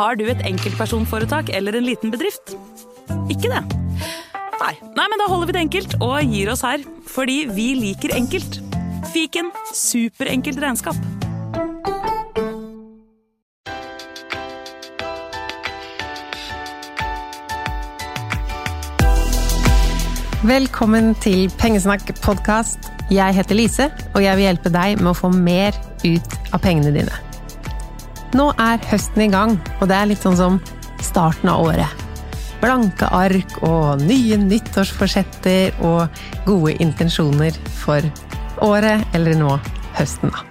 Har du et enkeltpersonforetak eller en liten bedrift? Ikke det? Nei. Nei, men da holder vi det enkelt og gir oss her. Fordi vi liker enkelt. Fiken superenkelt regnskap. Velkommen til Pengesnakk podkast. Jeg heter Lise, og jeg vil hjelpe deg med å få mer ut av pengene dine. Nå er høsten i gang, og det er litt sånn som starten av året. Blanke ark og nye nyttårsforsetter og gode intensjoner for året, eller nå høsten, da.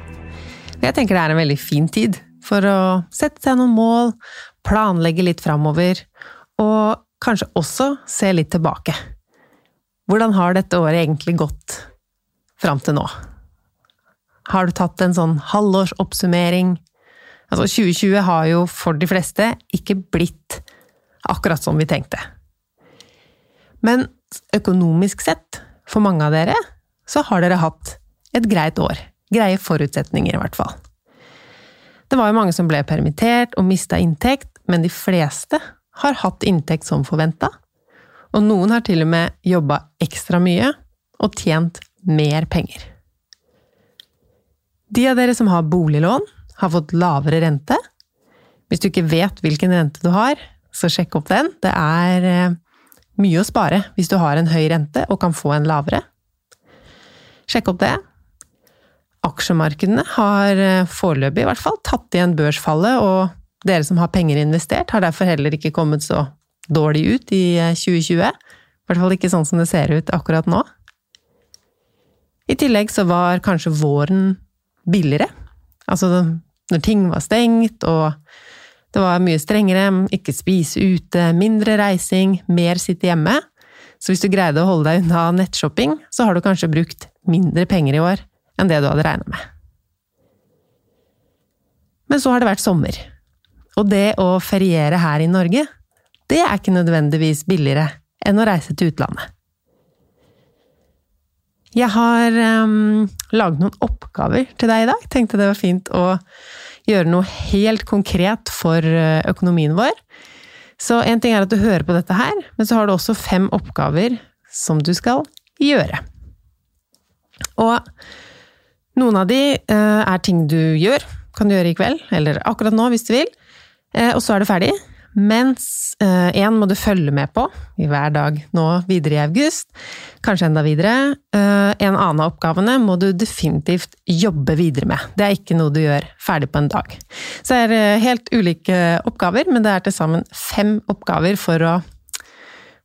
Jeg tenker det er en veldig fin tid for å sette seg noen mål, planlegge litt framover, og kanskje også se litt tilbake. Hvordan har dette året egentlig gått fram til nå? Har du tatt en sånn halvårsoppsummering? Altså, 2020 har jo for de fleste ikke blitt akkurat som vi tenkte. Men økonomisk sett, for mange av dere, så har dere hatt et greit år. Greie forutsetninger, i hvert fall. Det var jo mange som ble permittert og mista inntekt, men de fleste har hatt inntekt som forventa og noen har til og med jobba ekstra mye og tjent mer penger. De av dere som har boliglån, har fått lavere rente. Hvis du ikke vet hvilken rente du har, så sjekk opp den. Det er eh, mye å spare hvis du har en høy rente og kan få en lavere. Sjekk opp det. Aksjemarkedene har eh, foreløpig i hvert fall tatt igjen børsfallet, og dere som har penger investert, har derfor heller ikke kommet så dårlig ut i 2020. Eh, I hvert fall ikke sånn som det ser ut akkurat nå. I tillegg så var kanskje våren billigere. Altså når ting var stengt og det var mye strengere, ikke spise ute, mindre reising, mer sitte hjemme. Så hvis du greide å holde deg unna nettshopping, så har du kanskje brukt mindre penger i år enn det du hadde regna med. Men så har det vært sommer. Og det å feriere her i Norge, det er ikke nødvendigvis billigere enn å reise til utlandet. Jeg har um, laget noen oppgaver til deg i dag. Tenkte det var fint å gjøre noe helt konkret for eh, økonomien vår. Så en ting er at du hører på dette her, men så har du også fem oppgaver som du skal gjøre. Og noen av de uh, er ting du gjør, kan du gjøre i kveld, eller akkurat nå hvis du vil, uh, og så er det ferdig. Mens én eh, må du følge med på i hver dag nå videre i august, kanskje enda videre. Eh, en annen av oppgavene må du definitivt jobbe videre med. Det er ikke noe du gjør ferdig på en dag. Så det er helt ulike oppgaver, men det er til sammen fem oppgaver for å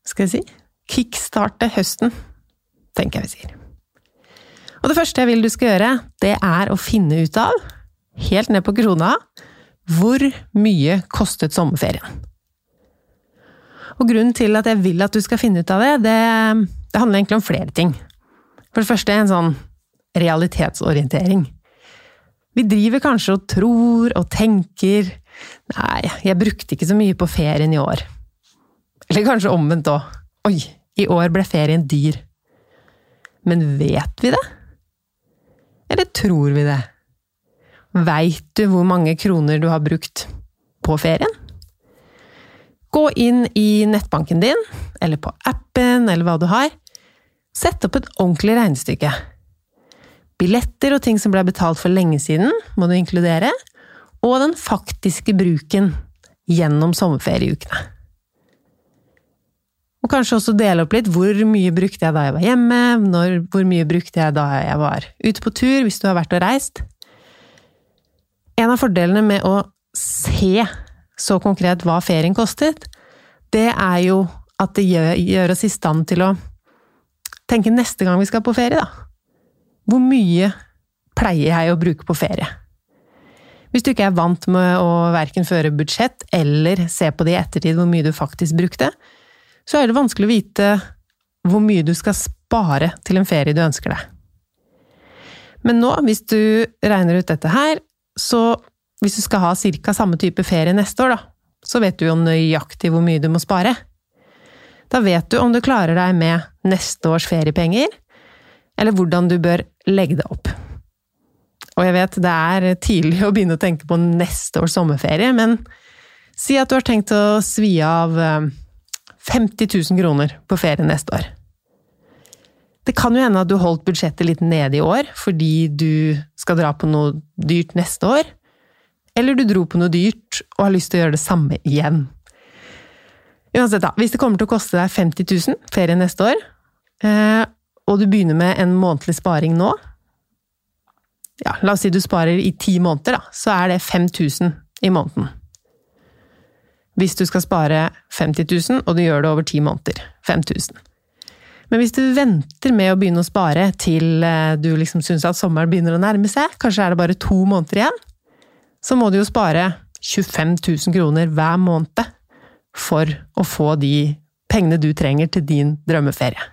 skal jeg si kickstarte høsten, tenker jeg vi sier. Og det første jeg vil du skal gjøre, det er å finne ut av, helt ned på krona, hvor mye kostet sommerferien? Og grunnen til at jeg vil at du skal finne ut av det, det, det handler egentlig om flere ting. For det første en sånn realitetsorientering. Vi driver kanskje og tror og tenker Nei, jeg brukte ikke så mye på ferien i år. Eller kanskje omvendt òg. Oi, i år ble ferien dyr. Men vet vi det? Eller tror vi det? Veit du hvor mange kroner du har brukt på ferien? Gå inn i nettbanken din, eller på appen, eller hva du har. Sett opp et ordentlig regnestykke. Billetter og ting som ble betalt for lenge siden, må du inkludere, og den faktiske bruken gjennom sommerferieukene. Og kanskje også dele opp litt hvor mye brukte jeg da jeg var hjemme, når, hvor mye brukte jeg da jeg var ute på tur, hvis du har vært og reist. En av fordelene med å se så konkret hva ferien kostet, det er jo at det gjør, gjør oss i stand til å tenke neste gang vi skal på ferie, da. Hvor mye pleier jeg å bruke på ferie? Hvis du ikke er vant med å verken føre budsjett eller se på det i ettertid hvor mye du faktisk brukte, så er det vanskelig å vite hvor mye du skal spare til en ferie du ønsker deg. Men nå, hvis du regner ut dette her, så hvis du skal ha ca. samme type ferie neste år, da, så vet du jo nøyaktig hvor mye du må spare. Da vet du om du klarer deg med neste års feriepenger, eller hvordan du bør legge det opp. Og jeg vet det er tidlig å begynne å tenke på neste års sommerferie, men si at du har tenkt å svi av eh, 50 000 kroner på ferie neste år. Det kan jo hende at du holdt budsjettet litt nede i år fordi du skal dra på noe dyrt neste år, eller du dro på noe dyrt og har lyst til å gjøre det samme igjen. Uansett, da, hvis det kommer til å koste deg 50 000 ferie neste år, eh, og du begynner med en månedlig sparing nå ja, La oss si du sparer i ti måneder, da, så er det 5000 i måneden hvis du skal spare 50 000, og du gjør det over ti måneder. 5000. Men hvis du venter med å begynne å spare til eh, du liksom syns at sommeren begynner å nærme seg, kanskje er det bare to måneder igjen, så må du jo spare 25 000 kroner hver måned for å få de pengene du trenger til din drømmeferie.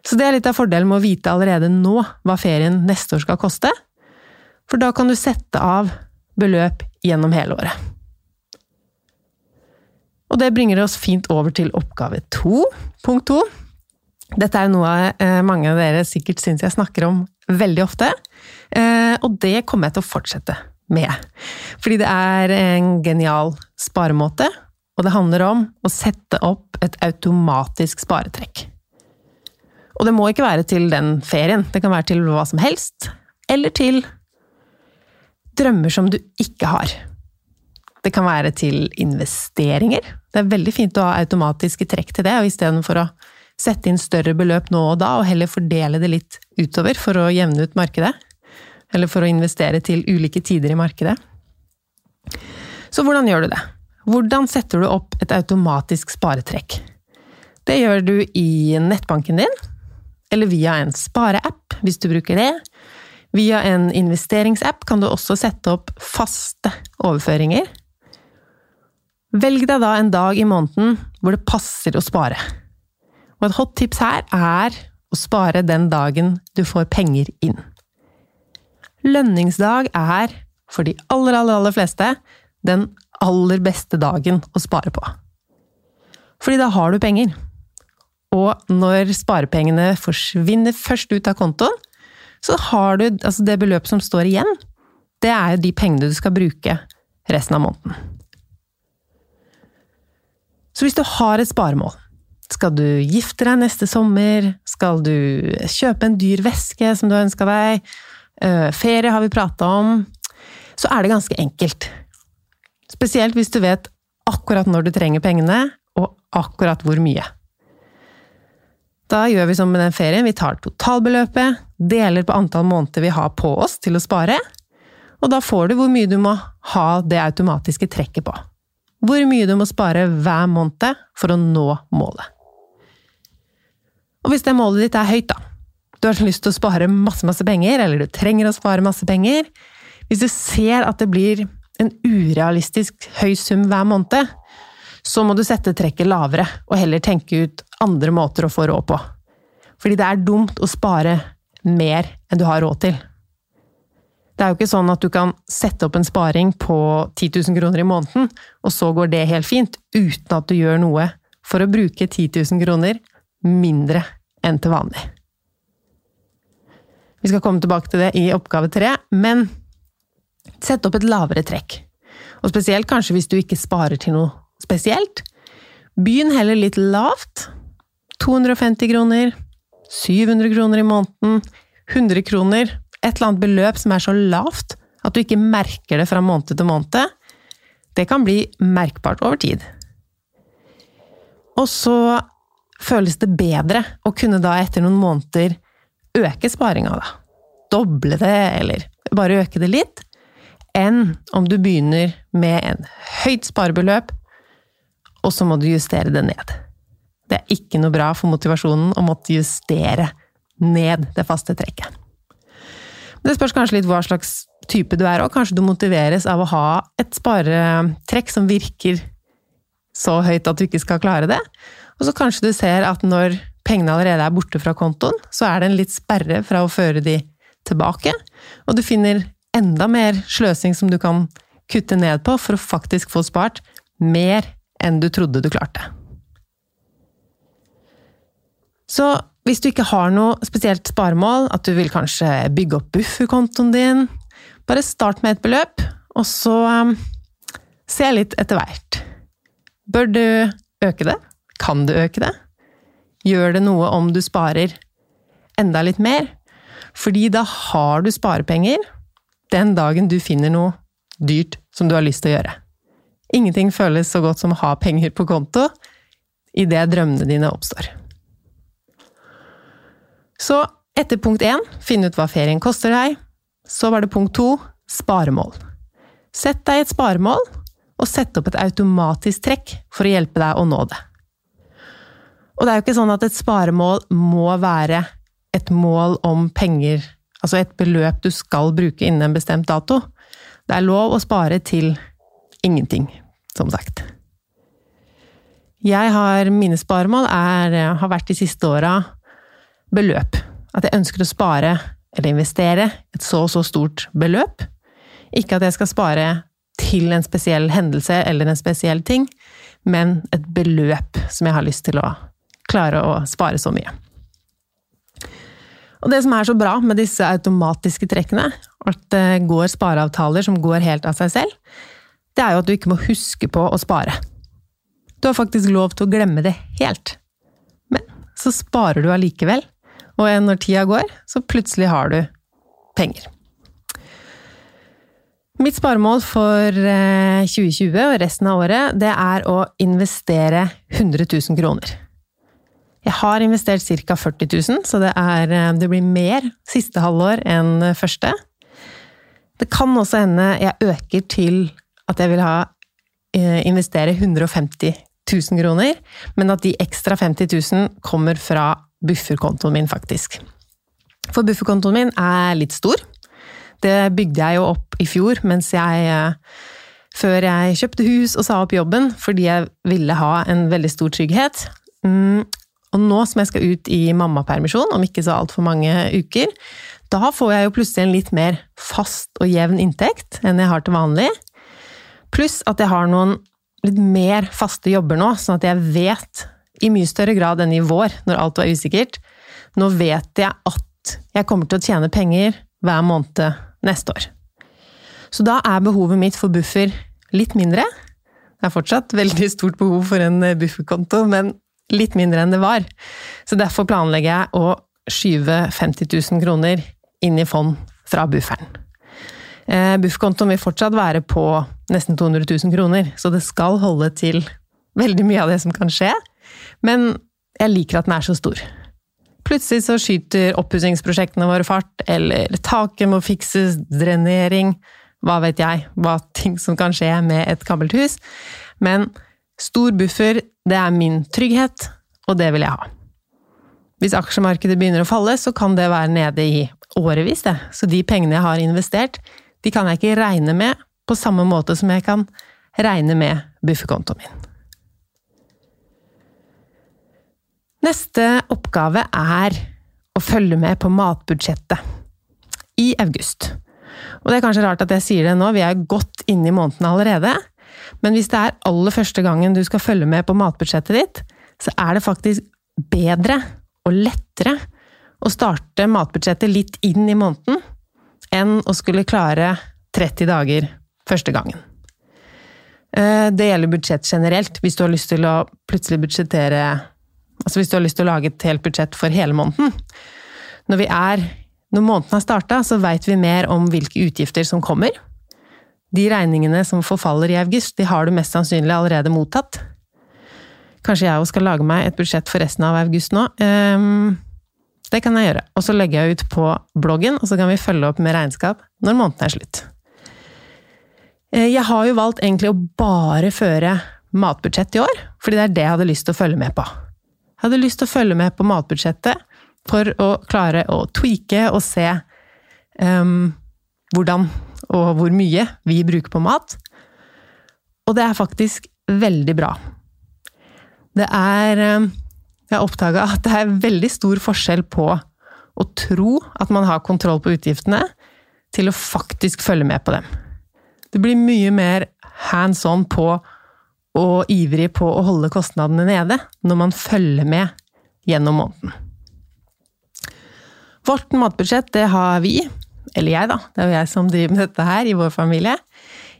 Så det er litt av fordelen med å vite allerede nå hva ferien neste år skal koste, for da kan du sette av beløp gjennom hele året. Og det bringer oss fint over til oppgave to, punkt to. Dette er noe eh, mange av dere sikkert syns jeg snakker om veldig ofte, eh, og det kommer jeg til å fortsette med. Fordi det er en genial sparemåte, og det handler om å sette opp et automatisk sparetrekk. Og det må ikke være til den ferien, det kan være til hva som helst, eller til drømmer som du ikke har. Det kan være til investeringer. Det er veldig fint å ha automatiske trekk til det, og istedenfor å sette inn større beløp nå og da, og heller fordele det litt utover for å jevne ut markedet. Eller for å investere til ulike tider i markedet. Så hvordan gjør du det? Hvordan setter du opp et automatisk sparetrekk? Det gjør du i nettbanken din, eller via en spareapp, hvis du bruker det. Via en investeringsapp kan du også sette opp faste overføringer Velg deg da en dag i måneden hvor det passer å spare. Og et hot tips her er å spare den dagen du får penger inn. Lønningsdag er, for de aller, aller, aller fleste, den aller beste dagen å spare på. Fordi da har du penger. Og når sparepengene forsvinner først ut av kontoen, så har du altså det beløpet som står igjen, det er de pengene du skal bruke resten av måneden. Så hvis du har et sparemål, skal du gifte deg neste sommer, skal du kjøpe en dyr veske som du har ønska deg, eh, ferie har vi prata om, så er det ganske enkelt. Spesielt hvis du vet akkurat når du trenger pengene, og akkurat hvor mye. Da gjør vi som med den ferien, vi tar totalbeløpet, deler på antall måneder vi har på oss til å spare, og da får du hvor mye du må ha det automatiske trekket på hvor mye du må spare hver måned for å nå målet. Og hvis det målet ditt er høyt, da, du har lyst til å spare masse, masse penger, eller du trenger å spare masse penger Hvis du ser at det blir en urealistisk høy sum hver måned, så må du sette trekket lavere, og heller tenke ut andre måter å få råd på. Fordi det er dumt å spare mer enn du har råd til. Det er jo ikke sånn at du kan sette opp en sparing på 10 000 kroner i måneden, og så går det helt fint, uten at du gjør noe for å bruke 10 000 kroner mindre enn til vanlig. Vi skal komme tilbake til det i oppgave tre, men sett opp et lavere trekk. Og spesielt kanskje hvis du ikke sparer til noe spesielt. Begynn heller litt lavt. 250 kroner, 700 kroner i måneden, 100 kroner. Et eller annet beløp som er så lavt at du ikke merker det fra måned til måned. Det kan bli merkbart over tid. Og så føles det bedre å kunne da etter noen måneder øke sparinga, da. Doble det, eller bare øke det litt, enn om du begynner med en høyt sparebeløp, og så må du justere det ned. Det er ikke noe bra for motivasjonen å måtte justere ned det faste trekket. Det spørs kanskje litt hva slags type du er, og kanskje du motiveres av å ha et sparetrekk som virker så høyt at du ikke skal klare det. Og så kanskje du ser at når pengene allerede er borte fra kontoen, så er det en litt sperre fra å føre de tilbake, og du finner enda mer sløsing som du kan kutte ned på for å faktisk få spart mer enn du trodde du klarte. Så hvis du ikke har noe spesielt sparemål, at du vil kanskje bygge opp bufferkontoen din, bare start med et beløp, og så um, se litt etter hvert. Bør du øke det? Kan du øke det? Gjør det noe om du sparer enda litt mer? Fordi da har du sparepenger den dagen du finner noe dyrt som du har lyst til å gjøre. Ingenting føles så godt som å ha penger på konto idet drømmene dine oppstår. Så etter punkt én, finne ut hva ferien koster deg. Så var det punkt to, sparemål. Sett deg et sparemål, og sett opp et automatisk trekk for å hjelpe deg å nå det. Og det er jo ikke sånn at et sparemål må være et mål om penger, altså et beløp du skal bruke innen en bestemt dato. Det er lov å spare til ingenting, som sagt. Jeg har Mine sparemål er, har vært de siste åra beløp. At jeg ønsker å spare eller investere et så og så stort beløp. Ikke at jeg skal spare til en spesiell hendelse eller en spesiell ting, men et beløp som jeg har lyst til å klare å spare så mye. Og det som er så bra med disse automatiske trekkene, at det går spareavtaler som går helt av seg selv, det er jo at du ikke må huske på å spare. Du har faktisk lov til å glemme det helt. Men så sparer du allikevel, og når tida går, så plutselig har du penger. Mitt sparemål for 2020 eh, og resten av året, det er å investere 100 000 kroner. Jeg har investert ca. 40 000, så det, er, eh, det blir mer siste halvår enn første. Det kan også hende jeg øker til at jeg vil ha eh, investere 150 000 kroner, men at de ekstra 50 000 kommer fra bufferkontoen min, faktisk. For bufferkontoen min er litt stor. Det bygde jeg jo opp i fjor mens jeg eh, Før jeg kjøpte hus og sa opp jobben, fordi jeg ville ha en veldig stor trygghet. Og nå som jeg skal ut i mammapermisjon, om ikke så altfor mange uker, da får jeg jo plutselig en litt mer fast og jevn inntekt enn jeg har til vanlig. Pluss at jeg har noen litt mer faste jobber nå, sånn at jeg vet i mye større grad enn i vår, når alt var usikkert. Nå vet jeg at jeg kommer til å tjene penger hver måned neste år. Så da er behovet mitt for buffer litt mindre. Det er fortsatt veldig stort behov for en bufferkonto, men litt mindre enn det var. Så derfor planlegger jeg å skyve 50 000 kroner inn i fond fra bufferen. Eh, bufferkontoen vil fortsatt være på nesten 200 000 kroner, så det skal holde til veldig mye av det som kan skje. Men jeg liker at den er så stor. Plutselig så skyter oppussingsprosjektene våre fart, eller taket må fikses, drenering Hva vet jeg, hva ting som kan skje med et gammelt hus. Men stor buffer, det er min trygghet, og det vil jeg ha. Hvis aksjemarkedet begynner å falle, så kan det være nede i årevis, det. Så de pengene jeg har investert, de kan jeg ikke regne med på samme måte som jeg kan regne med bufferkontoen min. Neste oppgave er å følge med på matbudsjettet i august. Og det er kanskje rart at jeg sier det nå, vi er godt inne i måneden allerede. Men hvis det er aller første gangen du skal følge med på matbudsjettet ditt, så er det faktisk bedre og lettere å starte matbudsjettet litt inn i måneden enn å skulle klare 30 dager første gangen. Eh, Det gjelder budsjett generelt, hvis du har lyst til å plutselig budsjettere Altså hvis du har lyst til å lage et helt budsjett for hele måneden. Når er Når måneden har starta, så veit vi mer om hvilke utgifter som kommer. De regningene som forfaller i august, de har du mest sannsynlig allerede mottatt. Kanskje jeg òg skal lage meg et budsjett for resten av august nå. Ehm, det kan jeg gjøre. Og så legger jeg ut på bloggen, og så kan vi følge opp med regnskap når måneden er slutt. Eh, Jeg har jo valgt egentlig å bare føre matbudsjett i år, fordi det er det jeg hadde lyst til å følge med på. Jeg hadde lyst til å følge med på matbudsjettet for å klare å tweake og se um, hvordan og hvor mye vi bruker på mat. Og det er faktisk veldig bra. Det er ehm, Jeg har oppdaga at det er veldig stor forskjell på å tro at man har kontroll på utgiftene, til å faktisk følge med på dem. Det blir mye mer hands on på og ivrig på å holde kostnadene nede når man følger med gjennom måneden. Vårt matbudsjett, det har vi, eller jeg da, det er jo jeg som driver med dette her i vår familie,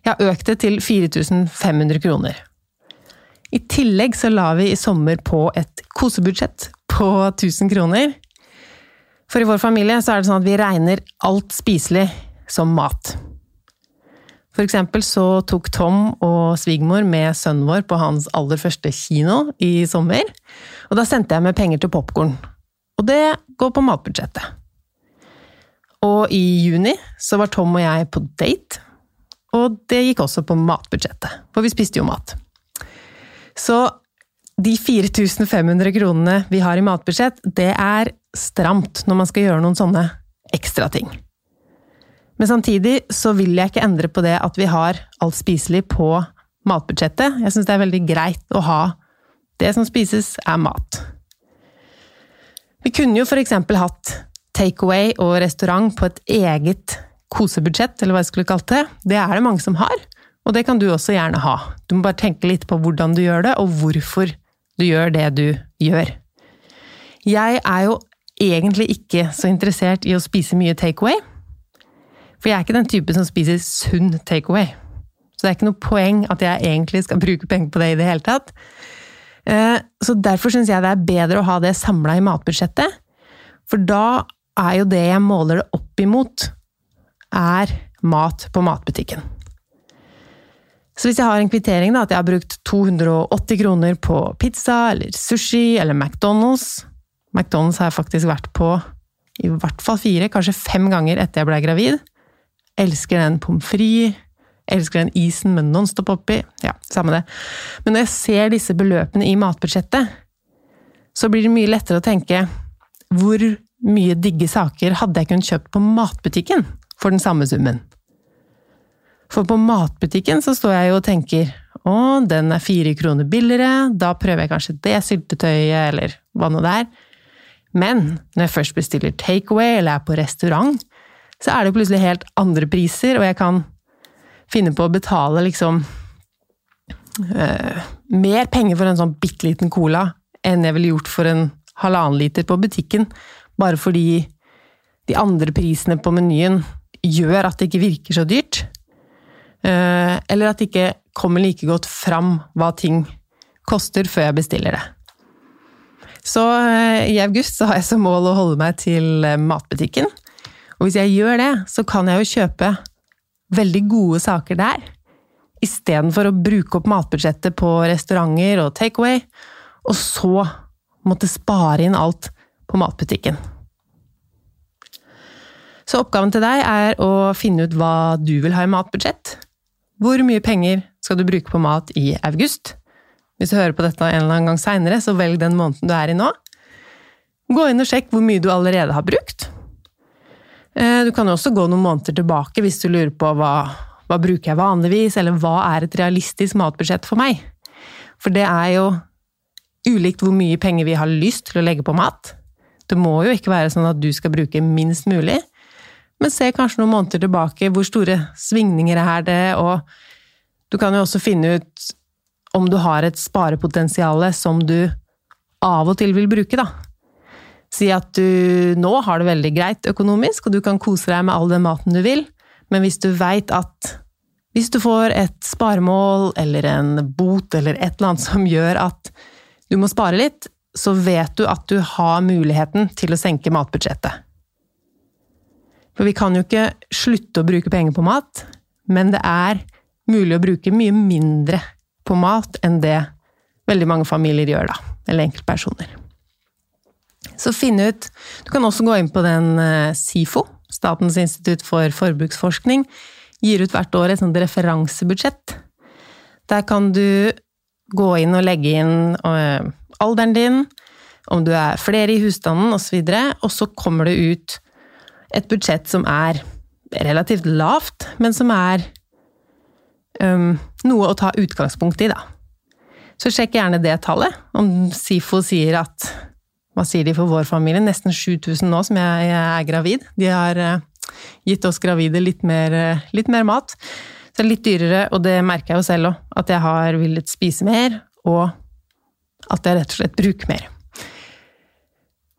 jeg har økt det til 4500 kroner. I tillegg så la vi i sommer på et kosebudsjett på 1000 kroner. For i vår familie så er det sånn at vi regner alt spiselig som mat. For eksempel så tok Tom og svigermor med sønnen vår på hans aller første kino i sommer. Og da sendte jeg med penger til popkorn. Og det går på matbudsjettet. Og i juni så var Tom og jeg på date. Og det gikk også på matbudsjettet, for vi spiste jo mat. Så de 4500 kronene vi har i matbudsjett, det er stramt når man skal gjøre noen sånne ekstra ting. Men samtidig så vil jeg ikke endre på det at vi har alt spiselig på matbudsjettet. Jeg syns det er veldig greit å ha det som spises, er mat. Vi kunne jo for eksempel hatt takeaway og restaurant på et eget kosebudsjett, eller hva jeg skulle kalt det. Det er det mange som har, og det kan du også gjerne ha. Du må bare tenke litt på hvordan du gjør det, og hvorfor du gjør det du gjør. Jeg er jo egentlig ikke så interessert i å spise mye takeaway. For jeg er ikke den type som spiser sunn takeaway. Så det er ikke noe poeng at jeg egentlig skal bruke penger på det i det hele tatt. Eh, Så derfor syns jeg det er bedre å ha det samla i matbudsjettet. For da er jo det jeg måler det opp imot, er mat på matbutikken. Så hvis jeg har en kvittering, da, at jeg har brukt 280 kroner på pizza eller sushi eller McDonald's McDonald's har jeg faktisk vært på i hvert fall fire, kanskje fem ganger etter jeg ble gravid. Elsker den pommes frites. Elsker den isen med Nonstop oppi. Ja, samme det. Men når jeg ser disse beløpene i matbudsjettet, så blir det mye lettere å tenke hvor mye digge saker hadde jeg kunnet kjøpt på matbutikken for den samme summen? For på matbutikken så står jeg jo og tenker å, den er fire kroner billigere, da prøver jeg kanskje det syltetøyet, eller hva nå det er. Men når jeg først bestiller takeaway eller er på restaurant, så er det plutselig helt andre priser, og jeg kan finne på å betale liksom øh, mer penger for en sånn bitte liten cola enn jeg ville gjort for en halvannen liter på butikken, bare fordi de andre prisene på menyen gjør at det ikke virker så dyrt. Eh, eller at det ikke kommer like godt fram hva ting koster før jeg bestiller det. Så eh, i august så har jeg som mål å holde meg til eh, matbutikken. Og hvis jeg gjør det, så kan jeg jo kjøpe veldig gode saker der. Istedenfor å bruke opp matbudsjettet på restauranter og takeaway, og så måtte spare inn alt på matbutikken. Så oppgaven til deg er å finne ut hva du vil ha i matbudsjett. Hvor mye penger skal du bruke på mat i august? Hvis du hører på dette en eller annen gang seinere, så velg den måneden du er i nå. Gå inn og sjekk hvor mye du allerede har brukt. Eh, Du kan også gå noen måneder tilbake hvis du lurer på hva, hva bruker jeg vanligvis, eller hva er et realistisk matbudsjett for meg? For det er jo ulikt hvor mye penger vi har lyst til å legge på mat. Det må jo ikke være sånn at du skal bruke minst mulig, men se kanskje noen måneder tilbake hvor store svingninger er det, og du kan jo også finne ut om du har et sparepotensial som du av og til vil bruke, da. Si at du nå har det veldig greit økonomisk, og du kan kose deg med all den maten du vil, men hvis du veit at hvis du får et sparemål eller en bot eller et eller annet som gjør at du må spare litt, så vet du at du har muligheten til å senke matbudsjettet. For vi kan jo ikke slutte å bruke penger på mat, men det er mulig å bruke mye mindre på mat enn det veldig mange familier gjør, da. Eller enkeltpersoner. Så finn ut Du kan også gå inn på den eh, SIFO, Statens institutt for forbruksforskning, gir ut hvert år et sånt referansebudsjett. Der kan du gå inn og legge inn eh, alderen din, om du er flere i husstanden osv., og, så og så kommer det ut et budsjett som er relativt lavt, men som er um, noe å ta utgangspunkt i, da. Så sjekk gjerne det tallet. Om SIFO sier at Hva sier de for vår familie? Nesten 7000 nå som jeg, er gravid. De har uh, gitt oss gravide litt mer, uh, litt mer, mat. Så det er litt dyrere, og det merker jeg jo selv òg. At jeg har villet spise mer, og at jeg rett og slett bruker mer.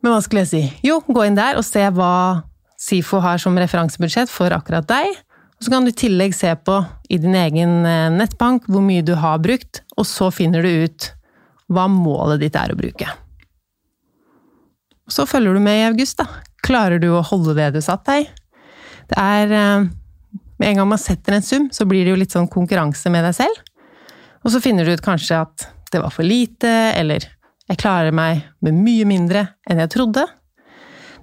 Men hva skulle jeg si? Jo, gå inn der og se hva SIFO har som referansebudsjett for akkurat deg. Og så kan du i tillegg se på i din egen eh, nettbank hvor mye du har brukt, og så finner du ut hva målet ditt er å bruke. Så følger du med i august, da. Klarer du å holde det du satt deg? Det er eh, Med en gang man setter en sum, så blir det jo litt sånn konkurranse med deg selv. Og så finner du ut kanskje at det var for lite, eller jeg klarer meg med mye mindre enn jeg trodde.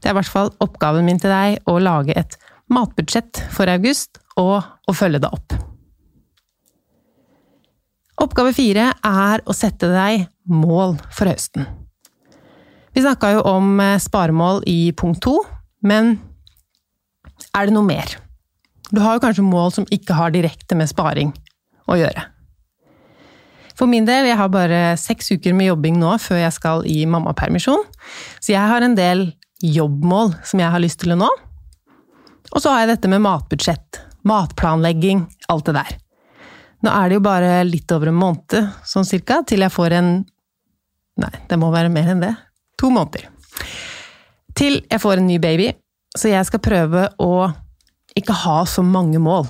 Det er i hvert fall oppgaven min til deg å lage et matbudsjett for august, og å følge det opp. Oppgave fire er å sette deg mål for høsten. Vi snakka jo om eh, sparemål i punkt to, men er det noe mer? Du har jo kanskje mål som ikke har direkte med sparing å gjøre. For min del, jeg har bare seks uker med jobbing nå før jeg skal i mammapermisjon, så jeg har en del jobbmål som jeg har lyst til å nå. Og så har jeg dette med matbudsjett, matplanlegging, alt det der. Nå er det jo bare litt over en måned, sånn cirka, til jeg får en Nei, det må være mer enn det. To måneder. Til jeg får en ny baby, så jeg skal prøve å ikke ha så mange mål.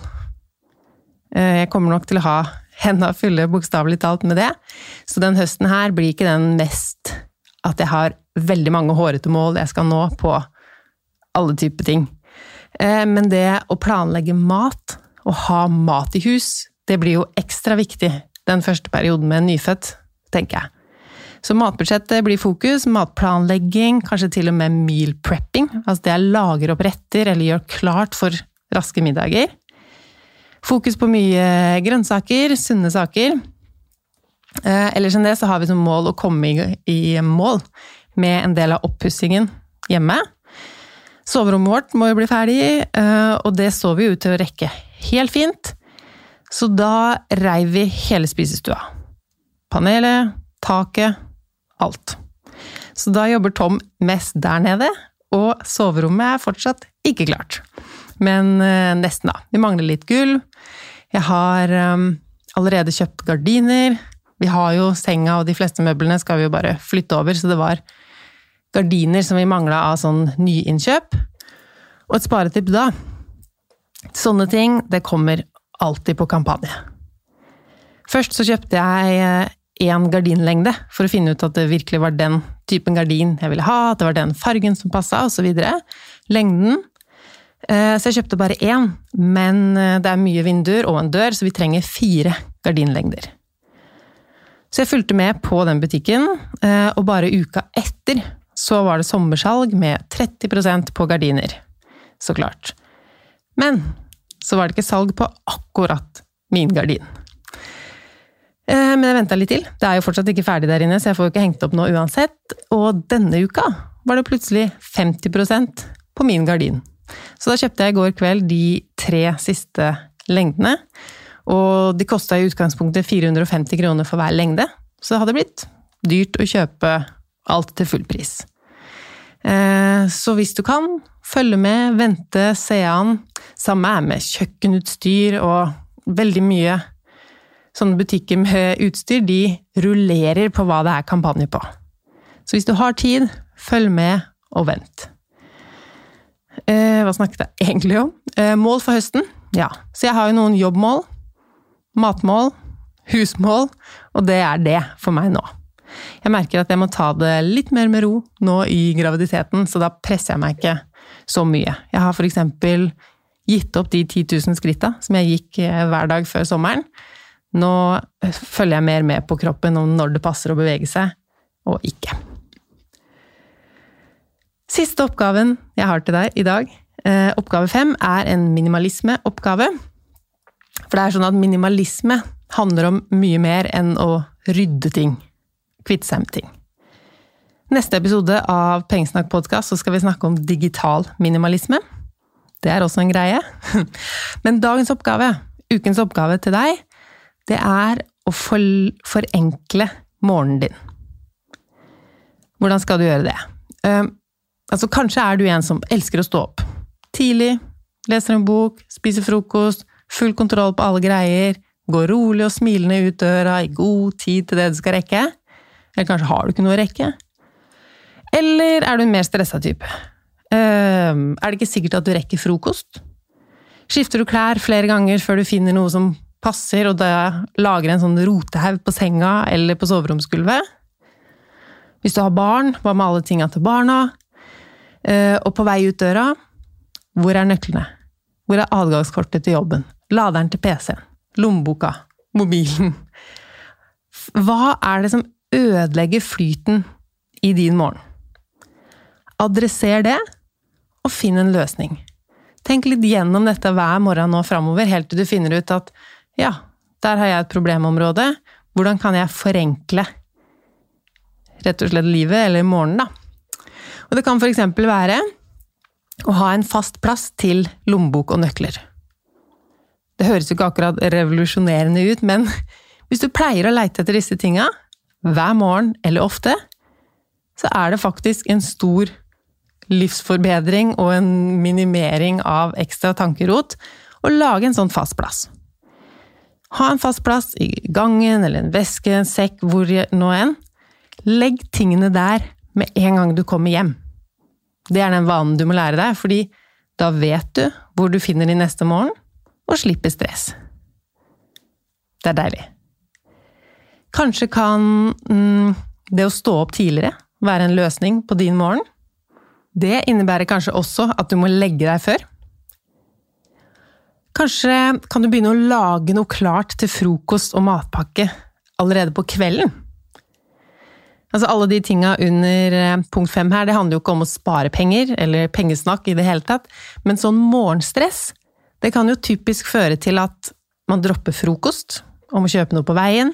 Eh, jeg kommer nok til å ha henda fulle, bokstavelig talt, med det. Så den høsten her blir ikke den mest at jeg har veldig mange hårete mål jeg skal nå på alle typer ting. Eh, men det å planlegge mat, og ha mat i hus, det blir jo ekstra viktig den første perioden med en nyfødt, tenker jeg. Så matbudsjettet blir fokus, matplanlegging, kanskje til og med meal prepping. Altså det jeg lager opp retter eller gjør klart for raske middager. Fokus på mye grønnsaker, sunne saker. Eh, ellers enn det så har vi som mål å komme i mål med en del av oppussingen hjemme. Soverommet vårt må jo bli ferdig, eh, og det så vi ut til å rekke helt fint. Så da reiv vi hele spisestua. Panelet, taket, alt. Så da jobber Tom mest der nede, og soverommet er fortsatt ikke klart. Men eh, nesten, da. Vi mangler litt gulv. Jeg har um, allerede kjøpt gardiner. Vi har jo senga og de fleste møblene skal vi jo bare flytte over, så det var gardiner som vi mangla av sånn nyinnkjøp. Og et sparetips da Sånne ting, det kommer alltid på kampanje. Først så kjøpte jeg én gardinlengde for å finne ut at det virkelig var den typen gardin jeg ville ha, at det var den fargen som passa, osv. Lengden. Eh, så jeg kjøpte bare én, men eh, det er mye vinduer og en dør, så vi trenger fire gardinlengder. Så jeg fulgte med på den butikken, eh, og bare uka etter så var det sommersalg med 30% på gardiner. Så klart. Men så var det ikke salg på akkurat min gardin. Men jeg venta litt til. Det er jo fortsatt ikke ferdig der inne, så jeg får jo ikke hengt opp noe uansett. Og denne uka var det plutselig 50% på min gardin. Så da kjøpte jeg i går kveld de tre siste lengdene. Og de kosta i utgangspunktet 450 kroner for hver lengde, så det hadde blitt dyrt å kjøpe alt til full pris. Eh, så hvis du kan, følge med, vente, se an. Samme er med kjøkkenutstyr og veldig mye sånne butikker med utstyr. De rullerer på hva det er kampanje på. Så hvis du har tid, følg med og vent. Eh, hva snakket jeg egentlig om? Eh, mål for høsten? Ja, så jeg har jo noen jobbmål. matmål, husmål, og det er det for meg nå. Jeg merker at jeg må ta det litt mer med ro nå i graviditeten, så da presser jeg meg ikke så mye. Jeg har eksempel gitt opp de 10 000 skritta som jeg gikk eh, hver dag før sommeren. Nå følger jeg mer med på kroppen om når det passer å bevege seg, og ikke. Siste oppgaven jeg har til deg i dag, eh, oppgave fem, er en minimalismeoppgave. For det er sånn at minimalisme handler om mye mer enn å rydde ting. Kvitte seg med ting. Neste episode av Pengesnakk podkast skal vi snakke om digital minimalisme. Det er også en greie. Men dagens oppgave, ukens oppgave til deg, det er å forenkle morgenen din. Hvordan skal du gjøre det? Altså, kanskje er du en som elsker å stå opp. Tidlig, leser en bok, spiser frokost, full kontroll på alle greier, går rolig og smilende ut døra i god tid til det du skal rekke. Eller kanskje har du ikke noe å rekke? Eller er du en mer stressa type? Uh, er det ikke sikkert at du rekker frokost? Skifter du klær flere ganger før du finner noe som passer, og da lager en sånn rotehaug på senga eller på soveromsgulvet. Hvis du har barn, hva med alle tinga til barna? Eh, og på vei ut døra, hvor er nøklene? Hvor er adgangskortet til jobben? Laderen til PC-en? Lommeboka? Mobilen? Hva er det som ødelegger flyten i din morgen? Adresser det, og finn en løsning. Tenk litt gjennom dette hver morgen nå framover, helt til du finner ut at ja, der har jeg et problemområde. Hvordan kan jeg forenkle rett og slett livet, eller morgenen, da? Og det kan eksempel være å ha en fast plass til lommebok og nøkler. Det høres jo ikke akkurat revolusjonerende ut, men hvis du pleier å leite etter disse tinga hver morgen eller ofte, så er det faktisk en stor livsforbedring og en minimering av ekstra tankerot å lage en sånn fast plass. Ha en fast plass i gangen eller en veske, en sekk, hvor nå enn. Legg tingene der med en gang du kommer hjem. Det er den vanen du må lære deg, fordi da vet du hvor du finner de neste morgen, og slipper stress. Det er deilig. Kanskje kan mm, det å stå opp tidligere være en løsning på din morgen? Det innebærer kanskje også at du må legge deg før. Kanskje kan du begynne å lage noe klart til frokost og matpakke allerede på kvelden? Altså Alle de tinga under eh, punkt fem her, det handler jo ikke om å spare penger, eller pengesnakk i det hele tatt, men sånn morgenstress, det kan jo typisk føre til at man dropper frokost, om å kjøpe noe på veien,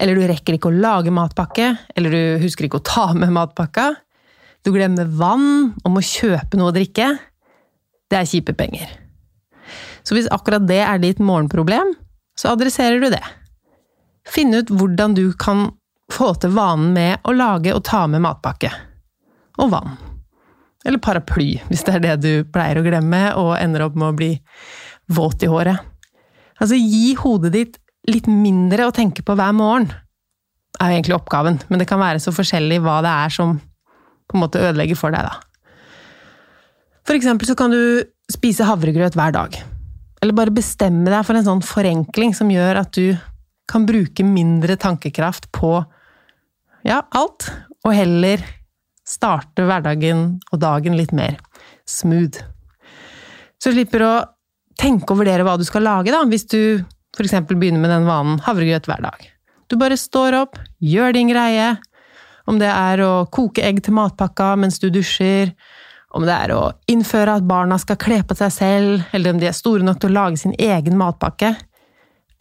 eller du rekker ikke å lage matpakke, eller du husker ikke å ta med matpakka, du glemmer vann, og må kjøpe noe å drikke. Det er kjipe penger. Så hvis akkurat det er ditt morgenproblem, så adresserer du det. Finn ut hvordan du kan få til vanen med å lage og ta med matpakke. Og vann. Eller paraply, hvis det er det du pleier å glemme og ender opp med å bli våt i håret. Altså, gi hodet ditt litt mindre å tenke på hver morgen, er jo egentlig oppgaven, men det kan være så forskjellig hva det er som på en måte ødelegger for deg, da. For eksempel så kan du spise havregrøt hver dag. Eller bare bestemme deg for en sånn forenkling som gjør at du kan bruke mindre tankekraft på ja, alt, og heller starte hverdagen og dagen litt mer smooth. Så du slipper å tenke og vurdere hva du skal lage, da, hvis du f.eks. begynner med den vanen havregrøt hver dag. Du bare står opp, gjør din greie. Om det er å koke egg til matpakka mens du dusjer, om det er å innføre at barna skal kle på seg selv, eller om de er store nok til å lage sin egen matpakke.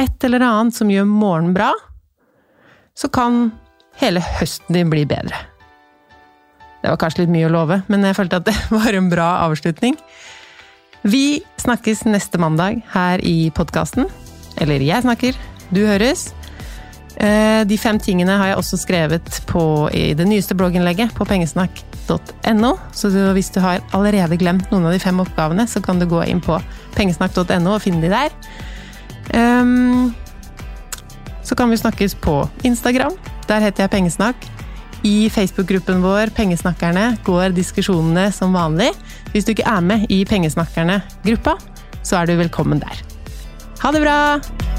Et eller annet som gjør morgenen bra, så kan hele høsten din blir bedre. Det var kanskje litt mye å love, men jeg følte at det var en bra avslutning. Vi snakkes neste mandag her i podkasten. Eller jeg snakker, du høres. Eh, de fem tingene har jeg også skrevet på i det nyeste blogginnlegget på pengesnakk.no. Så hvis du har allerede glemt noen av de fem oppgavene, så kan du gå inn på pengesnakk.no og finne de der. Um, så kan vi snakkes på Instagram. Der heter jeg Pengesnakk. I Facebook-gruppen vår Pengesnakkerne går diskusjonene som vanlig. Hvis du ikke er med i Pengesnakkerne-gruppa, så er du velkommen der. Ha det bra!